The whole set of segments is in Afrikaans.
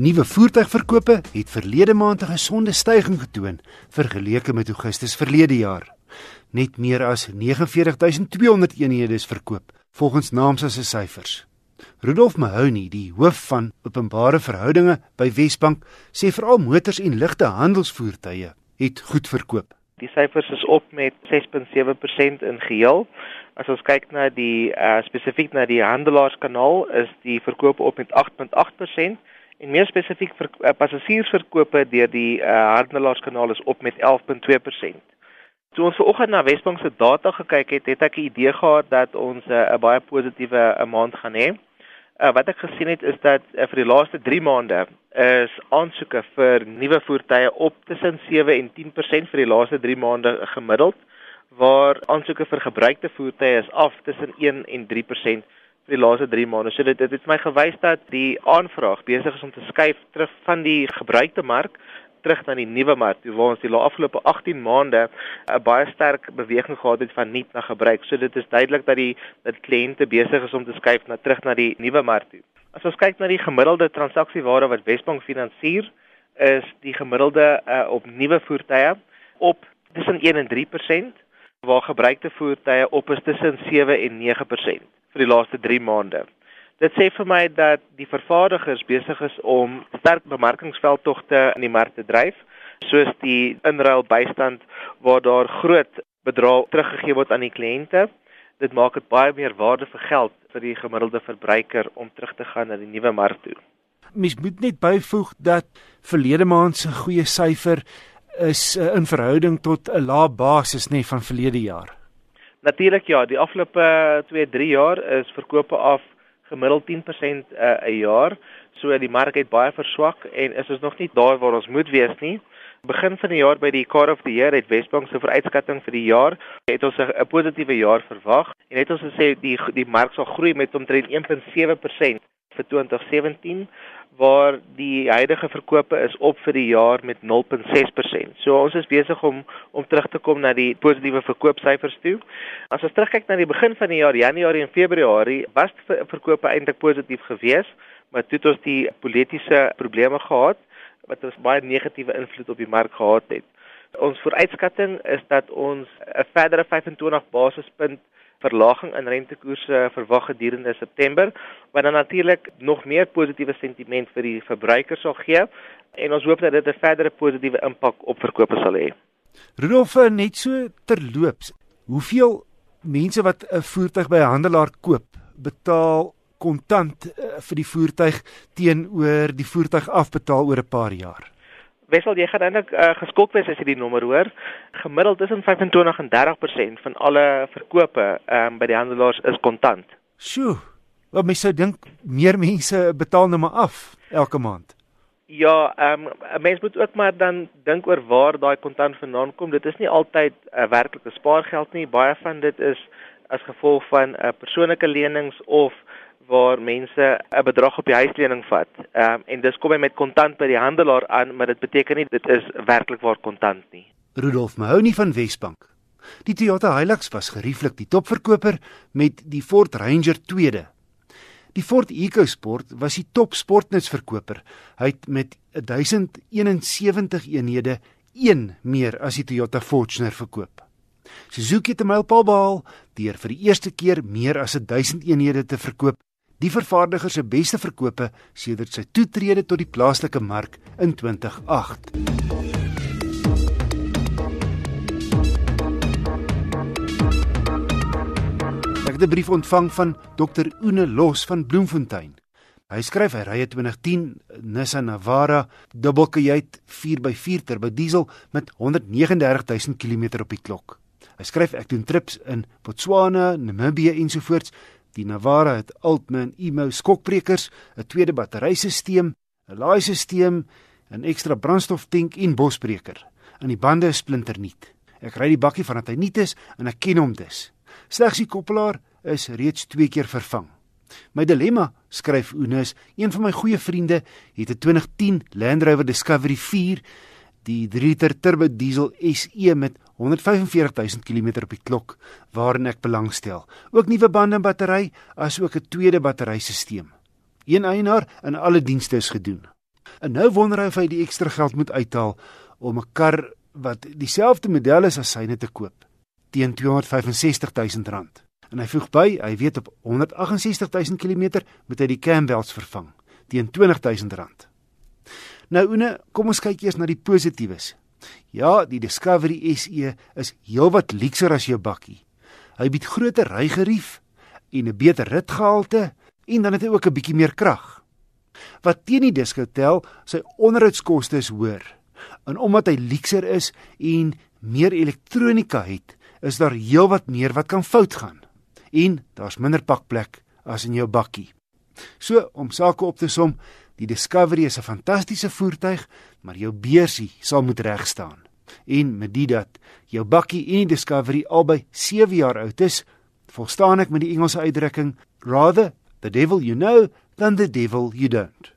Nuwe voertuigverkope het verlede maand 'n gesonde stygings getoon vergeleke met Augustus verlede jaar. Net meer as 49200 eenhede is verkoop volgens Naamsa se syfers. Rudolf Mahoney, die hoof van openbare verhoudinge by Wesbank, sê veral motors en ligte handelsvoertuie het goed verkoop. Die syfers is op met 6.7% in geheel. As ons kyk na die uh, spesifiek na die handelaarskanaal, is die verkope op met 8.8% en meer spesifiek vir uh, passasiersverkope deur die uh, handelaarskanale is op met 11.2%. Toe ons vanoggend na Wesbank se data gekyk het, het ek 'n idee gehad dat ons 'n uh, baie positiewe uh, maand gaan hê. Uh, wat ek gesien het is dat uh, vir die laaste 3 maande is aansoeke vir nuwe voertuie op tussen 7 en 10% vir die laaste 3 maande gemiddeld waar aansoeke vir gebruikte voertuie is af tussen 1 en 3% vir die laaste 3 maande. So dit dit het my gewys dat die aanvraag besig is om te skuif terug van die gebruikte mark terug na die nuwe mark. Waar ons die afgelope 18 maande 'n baie sterk beweging gehad het van nuut na gebruik. So dit is duidelik dat die dat kliënte besig is om te skuif na terug na die nuwe mark toe. As ons kyk na die gemiddelde transaksiewaarde wat Wesbank finansier, is die gemiddelde uh, op nuwe voertuie op tussen 1 en 3% waar gebruikte voertuie op is tussen 7 en 9% vir die laaste 3 maande. Dit sê vir my dat die vervaardigers besig is om sterk bemarkingsveldtogte in die mark te dryf, soos die inruil bystand waar daar groot bedrae teruggegee word aan die kliënte. Dit maak dit baie meer waarde vir geld vir die gemiddelde verbruiker om terug te gaan na die nuwe mark toe. Mens moet net byvoeg dat verlede maand se goeie syfer is uh, in verhouding tot 'n lae basis nê van verlede jaar. Natuurlik ja, die afgelope 2-3 jaar is verkope af gemiddeld 10% uh, 'n jaar. So die mark het baie verswak en is ons nog nie daar waar ons moet wees nie. Begin van die jaar by die Car of the Year het Wesbank se vooruitskatting vir die jaar het ons 'n positiewe jaar verwag en het ons gesê die die mark sal groei met omtrent 1.7% vir 2017 waar die huidige verkope is op vir die jaar met 0.6%. So ons is besig om om terug te kom na die positiewe verkoopsyfers toe. As ons terugkyk na die begin van die jaar, Januarie en Februarie, was verkope eintlik positief geweest, maar toe het ons die politieke probleme gehad wat ons baie negatiewe invloed op die mark gehad het. Ons vooruitskatting is dat ons 'n verdere 25 basispunt verlaging in rentekoerse verwag gedurende September, wat dan natuurlik nog meer positiewe sentiment vir die verbruikers sal gee en ons hoop dat dit 'n verdere positiewe impak op verkope sal hê. Rudolf, net so terloops, hoeveel mense wat 'n voertuig by 'n handelaar koop, betaal kontant uh, vir die voertuig teenoor die voertuig afbetaal oor 'n paar jaar? Wessel, jy gaan eintlik uh, geskok wees as jy die nommer hoor. Gemiddeld tussen 25 en 30% van alle verkope um, by die handelaars is kontant. Sjoe. Wat mense sou dink meer mense betaal nou maar af elke maand. Ja, ehm um, mense moet ook maar dan dink oor waar daai kontant vandaan kom. Dit is nie altyd 'n uh, werklike spaargeld nie. Baie van dit is as gevolg van 'n uh, persoonlike lenings of waar mense 'n bedrag op die huislening vat. Ehm um, en dis kom hy met kontant by die handelaar aan, maar dit beteken nie dit is werklik waar kontant nie. Rudolf Mahoney van Wesbank. Die Toyota Hilux was gerieflik die topverkoper met die Ford Ranger tweede. Die Ford EcoSport was die top sportnutsverkoper. Hy het met 1071 eenhede een meer as die Toyota Fortuner verkoop. Suzuki het 'n mylpaal behaal deur vir die eerste keer meer as 1000 eenhede te verkoop die vervaardiger se beste verkope sedert sy toetrede tot die plaaslike mark in 2008. Ek het 'n brief ontvang van Dr Oene Los van Bloemfontein. Hy skryf hy ry 'n 2010 Nissan Navara dubbelkajuit 4x4 turbo diesel met 139000 km op die klok. Hy skryf ek doen trips in Botswana, Namibië ensovoorts Die Navara het Altman Emo skokbrekers, 'n tweede batterysisteem, 'n laaisisteem, 'n ekstra brandstoftank en bosbreker. In die bande is splinternuut. Ek ry die bakkie vandat hy nuut is en ek ken hom dus. Slegs die koppelaar is reeds 2 keer vervang. My dilemma, skryf Oenis, een van my goeie vriende het 'n 2010 Land Rover Discovery 4 die 3 liter turbo diesel SE met 145000 km op die klok waarin ek belangstel. Ook nuwe bande en battery as ook 'n tweede batterysisteem. Een eienaar en alle dienste is gedoen. En nou wonder hy of hy die ekstra geld moet uithaal om 'n kar wat dieselfde model is as syne te koop teen 265 000 rand. En hy voeg by, hy weet op 168 000 km moet hy die Campbells vervang teen 20 000 rand. Nou Oene, kom ons kyk eers na die positiewes. Ja, die Discovery SE is heelwat luukser as jou bakkie. Hy bied groter rygerief en 'n beter ritgehalte en dan het hy ook 'n bietjie meer krag. Wat teen die Disco tel, sy onderhoudskoste is hoër. En omdat hy luukser is en meer elektronika het, is daar heelwat meer wat kan fout gaan. En daar's minder pakplek as in jou bakkie. So, om sake op te som, die Discovery is 'n fantastiese voertuig, maar jou beursie sal moet reg staan. En met dit dat jou bakkie en die Discovery albei 7 jaar oud is, volstaan ek met die Engelse uitdrukking rather the devil you know than the devil you don't.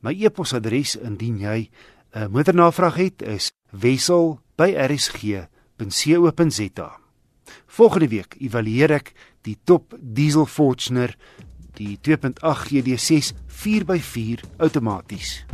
My e-posadres indien jy 'n motornavraag het is wissel@rsg.co.za. Volgende week evalueer ek die top diesel Fortuner die 2.8 GD6 4x4 outomaties.